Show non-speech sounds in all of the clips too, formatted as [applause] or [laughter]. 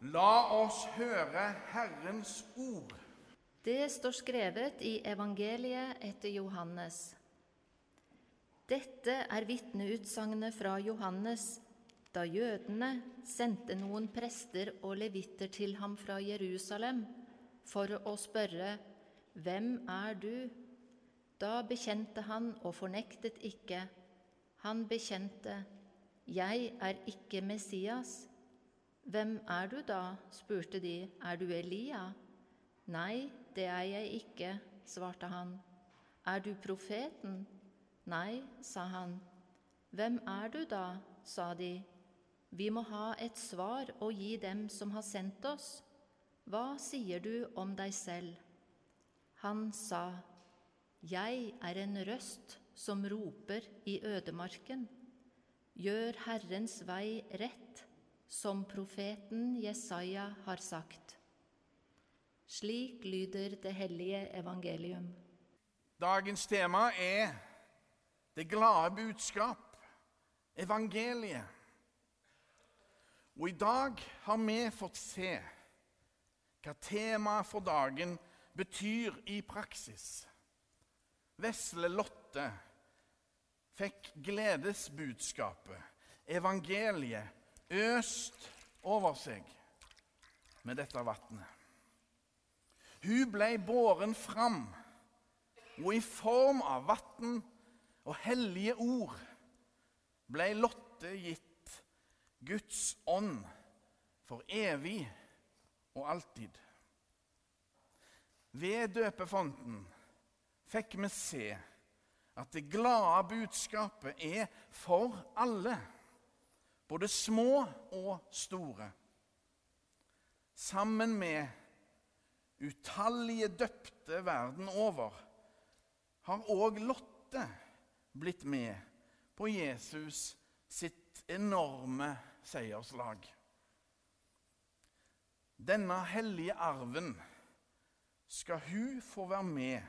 La oss høre Herrens ord. Det står skrevet i evangeliet etter Johannes. Dette er vitneutsagnet fra Johannes da jødene sendte noen prester og levitter til ham fra Jerusalem for å spørre Hvem er du? Da bekjente han og fornektet ikke. Han bekjente Jeg er ikke Messias. Hvem er du da? spurte de. Er du Elia? Nei, det er jeg ikke, svarte han. Er du profeten? Nei, sa han. Hvem er du da? sa de. Vi må ha et svar å gi dem som har sendt oss. Hva sier du om deg selv? Han sa, Jeg er en røst som roper i ødemarken. Gjør Herrens vei rett, som profeten Jesaja har sagt. Slik lyder det hellige evangelium. Dagens tema er det glade budskap, evangeliet. Og i dag har vi fått se hva temaet for dagen betyr i praksis. Vesle Lotte fikk gledesbudskapet, evangeliet, øst over seg med dette vannet. Hun ble båren fram, og i form av vann og hellige ord ble Lotte gitt Guds ånd for evig og alltid. Ved døpefonten fikk vi se at det glade budskapet er for alle, både små og store. Sammen med utallige døpte verden over har òg Lotte blitt med på Jesus sitt enorme seierslag. Denne hellige arven skal hun få være med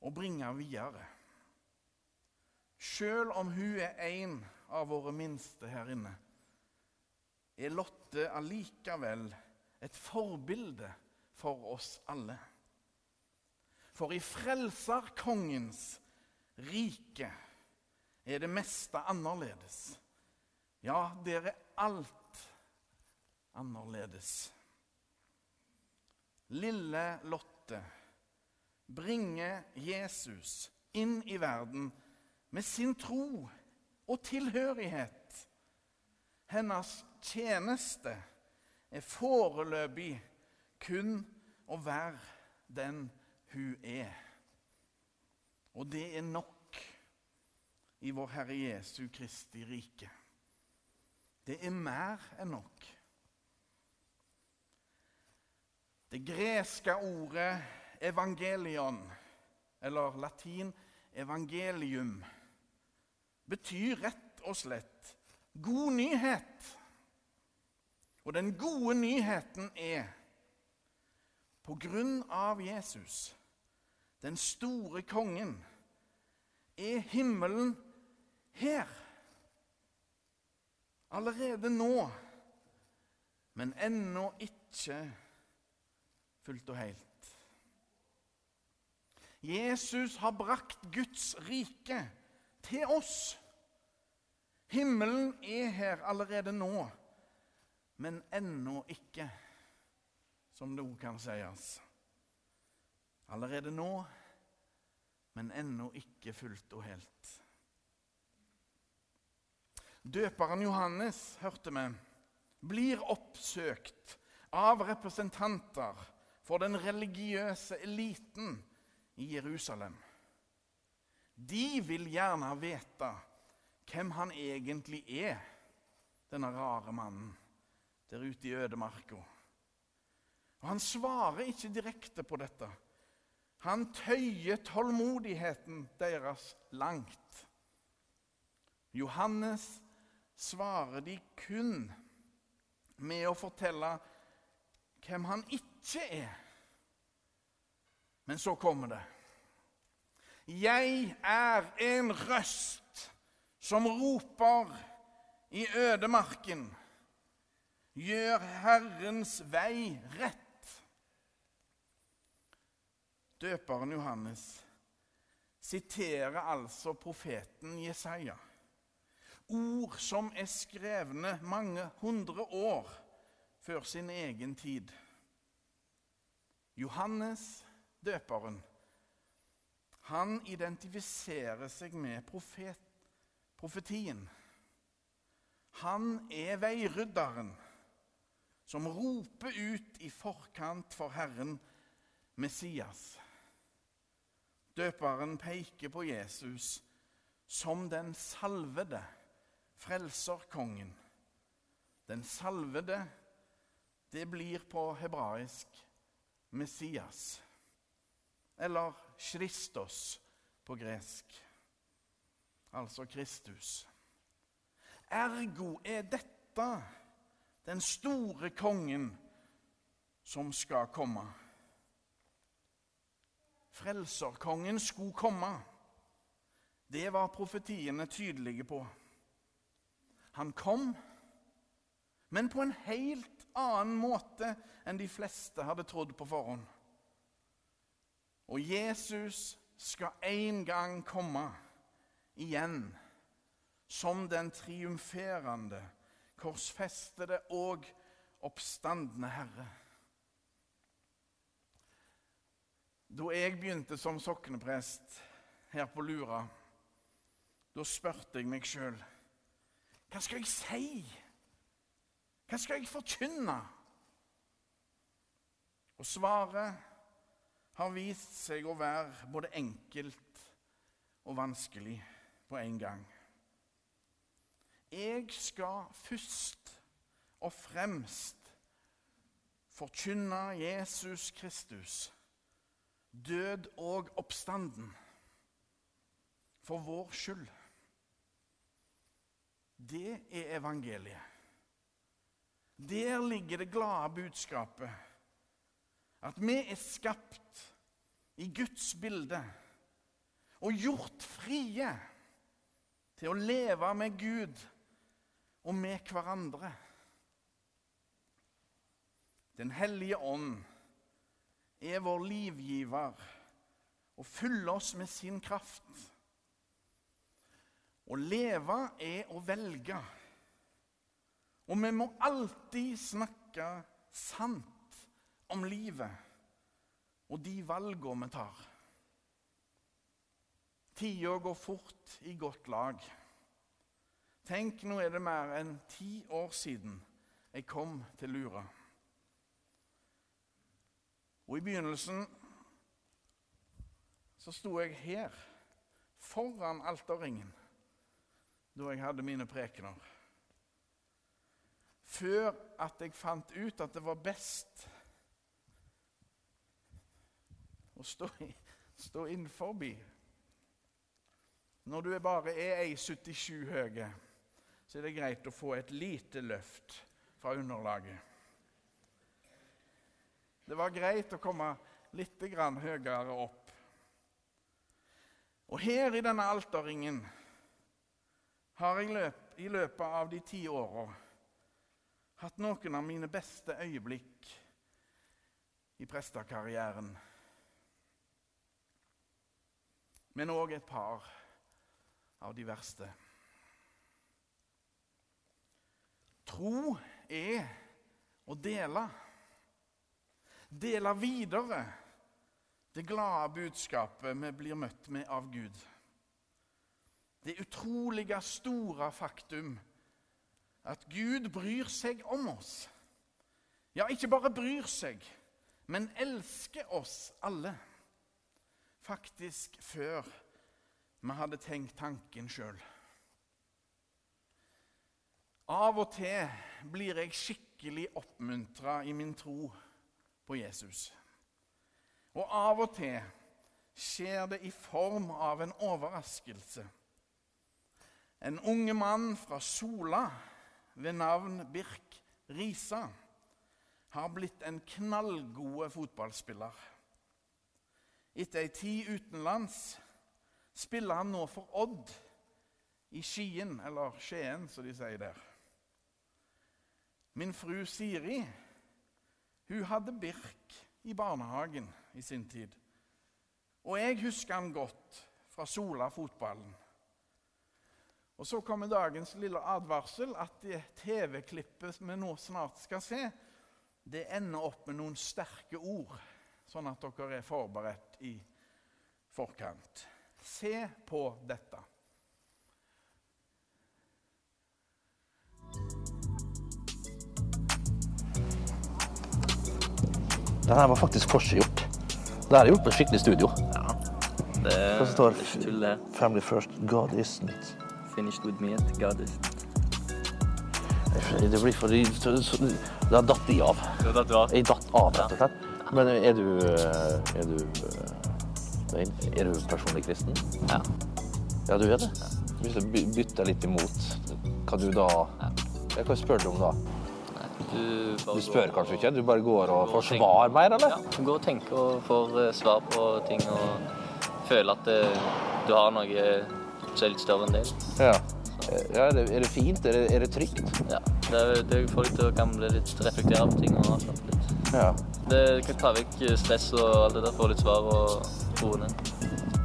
og bringe videre. Selv om hun er en av våre minste her inne, er Lotte allikevel et forbilde for oss alle. For i frelserkongens rike er det meste annerledes. Ja, der er alt annerledes. Lille Lotte bringer Jesus inn i verden med sin tro og tilhørighet. Hennes tjeneste er foreløpig kun å være den hun er. Og det er nok i vår Herre Jesu Kristi rike. Det er mer enn nok. Det greske ordet evangelion, eller latin evangelium, betyr rett og slett god nyhet. Og den gode nyheten er på grunn av Jesus, den store kongen, er himmelen her. Allerede nå, men ennå ikke fullt og helt. Jesus har brakt Guds rike til oss. Himmelen er her allerede nå, men ennå ikke, som det òg kan sies. Allerede nå, men ennå ikke fullt og helt. Døperen Johannes, hørte vi, blir oppsøkt av representanter for den religiøse eliten i Jerusalem. De vil gjerne vite hvem han egentlig er, denne rare mannen der ute i ødemarka. Og Han svarer ikke direkte på dette. Han tøyer tålmodigheten deres langt. Johannes svarer de kun med å fortelle hvem han ikke er. Men så kommer det. Jeg er en røst som roper i ødemarken. Gjør Herrens vei rett. Døperen Johannes siterer altså profeten Jesaja. Ord som er skrevne mange hundre år før sin egen tid. Johannes døperen han identifiserer seg med profet, profetien. Han er veirydderen som roper ut i forkant for Herren Messias. Døperen peker på Jesus som den salvede frelserkongen. Den salvede, det blir på hebraisk Messias eller Christos på gresk, altså Kristus. Ergo er dette den store kongen som skal komme. Frelserkongen skulle komme. Det var profetiene tydelige på. Han kom, men på en helt annen måte enn de fleste hadde trodd på forhånd. Og Jesus skal en gang komme igjen som den triumferende, korsfestede og oppstandende Herre. Da jeg begynte som sokneprest her på Lura, da spurte jeg meg sjøl hva skal jeg si? Hva skal jeg forkynne? Og svaret har vist seg å være både enkelt og vanskelig på en gang. Jeg skal først og fremst forkynne Jesus Kristus, død og oppstanden, for vår skyld. Det er evangeliet. Der ligger det glade budskapet at vi er skapt i Guds bilde og gjort frie til å leve med Gud og med hverandre. Den hellige ånd er vår livgiver og fyller oss med sin kraft. Å leve er å velge. Og vi må alltid snakke sant om livet og de valgene vi tar. Tida går fort i godt lag. Tenk, nå er det mer enn ti år siden jeg kom til Lura. Og i begynnelsen så sto jeg her, foran alterringen, da jeg hadde mine prekener. Før at jeg fant ut at det var best å stå, stå innenfor. Når du bare er 1,77 høy, så er det greit å få et lite løft fra underlaget. Det var greit å komme litt høyere opp. Og her i denne alterringen har jeg løp, i løpet av de ti åra hatt noen av mine beste øyeblikk i prestekarrieren men òg et par av de verste. Tro er å dele. Dele videre det glade budskapet vi blir møtt med av Gud. Det utrolige, store faktum at Gud bryr seg om oss. Ja, ikke bare bryr seg, men elsker oss alle faktisk før vi hadde tenkt tanken sjøl. Av og til blir jeg skikkelig oppmuntra i min tro på Jesus. Og av og til skjer det i form av en overraskelse. En unge mann fra Sola ved navn Birk Risa har blitt en knallgod fotballspiller. Etter ei tid utenlands spiller han nå for Odd i Skien, eller Skien, som de sier der. Min fru Siri hun hadde Birk i barnehagen i sin tid. Og jeg husker han godt fra Sola fotballen. Og Så kommer dagens lille advarsel at det TV-klippet vi nå snart skal se, det ender opp med noen sterke ord, sånn at dere er forberedt i forkant. Se på dette. Den her var faktisk forseggjort. Det her er gjort på skikkelig studio. Ja. Det er, står det er ikke tull, det. Family first, God isn't. Finished with me at God isn't. Det blir så- Det har datt de av. Det er Jeg datt av, rett og slett. Men er du eh, Er du eh, Er du personlig kristen? Ja. Ja, du er det? Hvis du by- bytter litt imot, hva du da Ja, Hva spør du om da? Du, Du spør kanskje kanskje ikke? Du bare går og og får tenker. svar mer, eller? Ja, du går og tenker og får eh, svar på ting og føler at eh, du har noe som er litt større enn deg. Ja. Ja, er, det, er det fint? Er det, er det trygt? Ja. Det, det får deg til å kan bli litt reflektere på ting og slappe litt. Ja. Det kan ta vekk stress og alt det der, få litt svar og roe.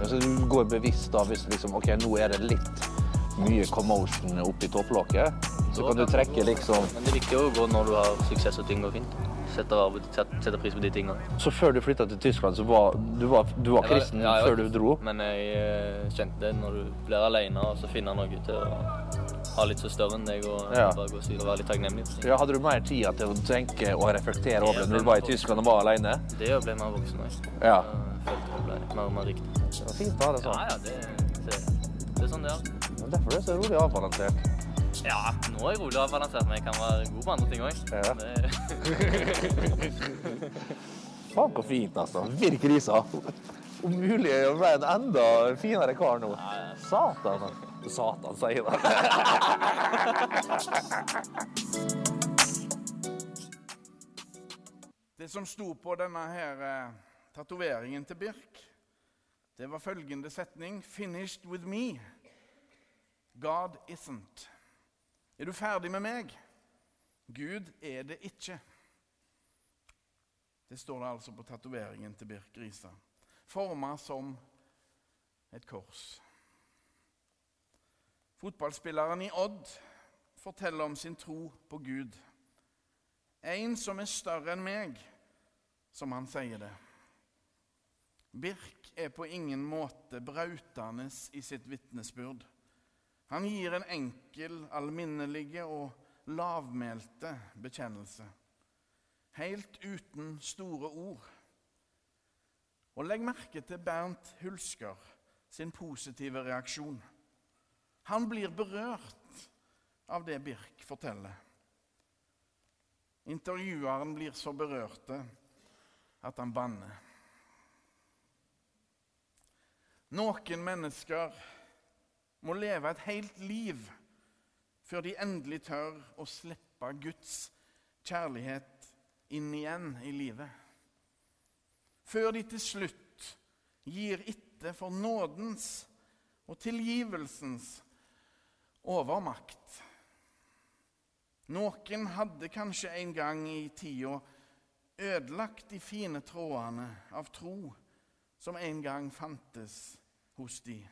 Altså, du går bevisst da hvis liksom, ok, nå er det litt mye commotion oppi topplokket. Så kan du trekke liksom Men det er viktig å gå når du har suksess og ting går fint. Sette, av, sette, sette pris på de tingene. Så før du flytta til Tyskland, så var du var, du var Jeg var- kristen ja, var før du dro? Men jeg eh, kjente det når du blir alene og så finner noe til å ha litt så større enn deg og Ja. bare gå og være litt takknemlig. Ja, hadde du mer tid til å tenke og reflektere over det når du var i Tyskland og var alene? Det ble mer voksen Også. Ja. Jeg mer og mer riktig. Det var fint å ha det sånn. ja, det, det, det er sånn det er. Men Derfor er det så rolig avbalansert. Ja, nå er jeg rolig avbalansert, men jeg kan være god på andre ting òg. Ja. [laughs] Faen, hvor fint, altså. Virkelig risa. Om mulig ble jeg en enda finere kar nå. Satan. altså. Satan, sier han. [laughs] Det som sto på denne her eh, tatoveringen til Birk, det var følgende setning Finished with me. God isn't. Er du ferdig med meg? Gud er det ikke. Det står det altså på tatoveringen til Birk Risa. Forma som et kors. Fotballspilleren i Odd forteller om sin tro på Gud. En som er større enn meg, som han sier det. Birk er på ingen måte brautende i sitt vitnesbyrd. Han gir en enkel, alminnelige og lavmælte bekjennelse. Helt uten store ord. Og legg merke til Bernt Hulsker sin positive reaksjon. Han blir berørt av det Birk forteller. Intervjueren blir så berørte at han banner. Noen mennesker må leve et helt liv før de endelig tør å slippe Guds kjærlighet inn igjen i livet. Før de til slutt gir etter for nådens og tilgivelsens overmakt. Noen hadde kanskje en gang i tida ødelagt de fine trådene av tro som en gang fantes hos de.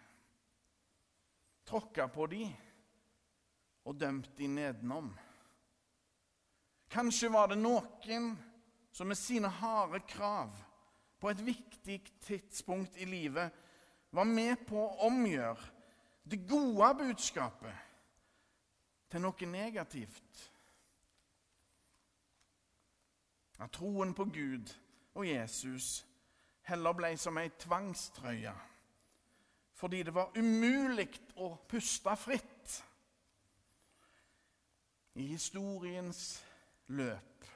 Tråkka på de og dømt de nedenom. Kanskje var det noen som med sine harde krav på et viktig tidspunkt i livet var med på å omgjøre det gode budskapet til noe negativt. At troen på Gud og Jesus heller ble som ei tvangstrøye fordi det var umulig å puste fritt. I historiens løp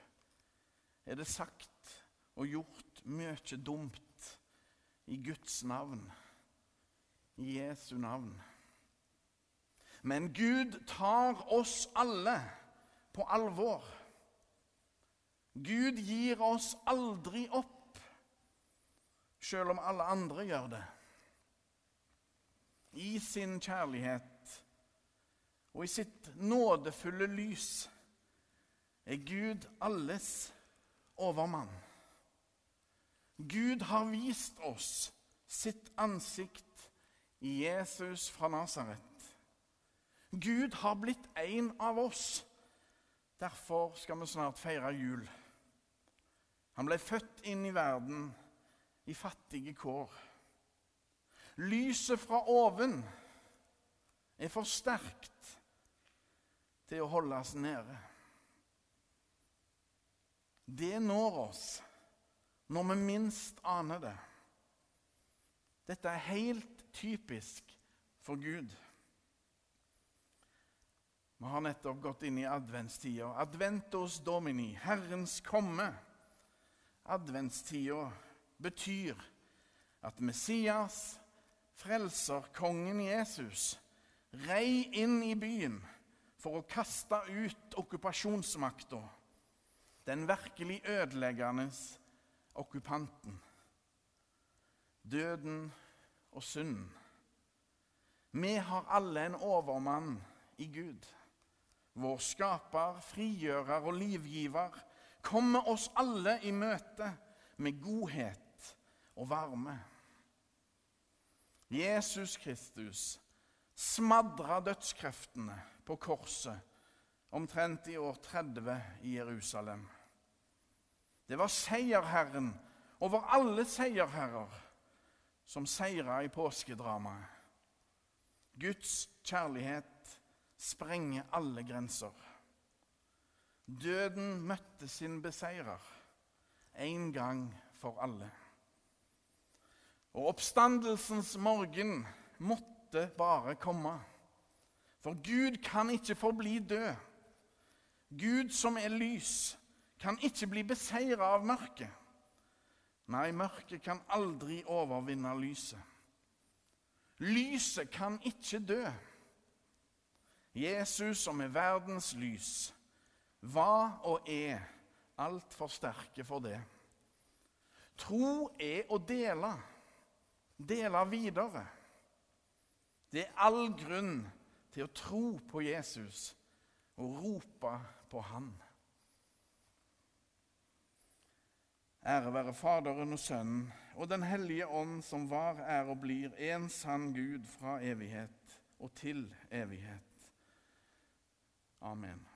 er det sagt og gjort mye dumt i Guds navn, i Jesu navn. Men Gud tar oss alle på alvor. Gud gir oss aldri opp, selv om alle andre gjør det. I sin kjærlighet og i sitt nådefulle lys er Gud alles overmann. Gud har vist oss sitt ansikt i Jesus fra Nasaret. Gud har blitt en av oss. Derfor skal vi snart feire jul. Han ble født inn i verden i fattige kår. Lyset fra oven er for sterkt til å holdes nede. Det når oss når vi minst aner det. Dette er helt typisk for Gud. Vi har nettopp gått inn i adventstida. Adventos domini, Herrens komme. Adventstida betyr at Messias, frelser, kongen Jesus, rei inn i byen for å kaste ut okkupasjonsmakta, den virkelig ødeleggende okkupanten. Døden og synden. Vi har alle en overmann i Gud. Vår skaper, frigjører og livgiver kommer oss alle i møte med godhet og varme. Jesus Kristus smadra dødskreftene på korset omtrent i år 30 i Jerusalem. Det var seierherren over alle seierherrer som seira i påskedramaet. Guds kjærlighet sprenger alle grenser. Døden møtte sin beseirer en gang for alle. Og oppstandelsens morgen måtte bare komme. For Gud kan ikke forbli død. Gud som er lys, kan ikke bli beseira av mørket. Nei, mørket kan aldri overvinne lyset. Lyset kan ikke dø. Jesus, som er verdens lys, var og er altfor sterke for det. Tro er å dele, dele videre. Det er all grunn til å tro på Jesus og rope på Han. Ære være Faderen og Sønnen og Den hellige ånd, som var, er og blir en sann Gud fra evighet og til evighet. Amen.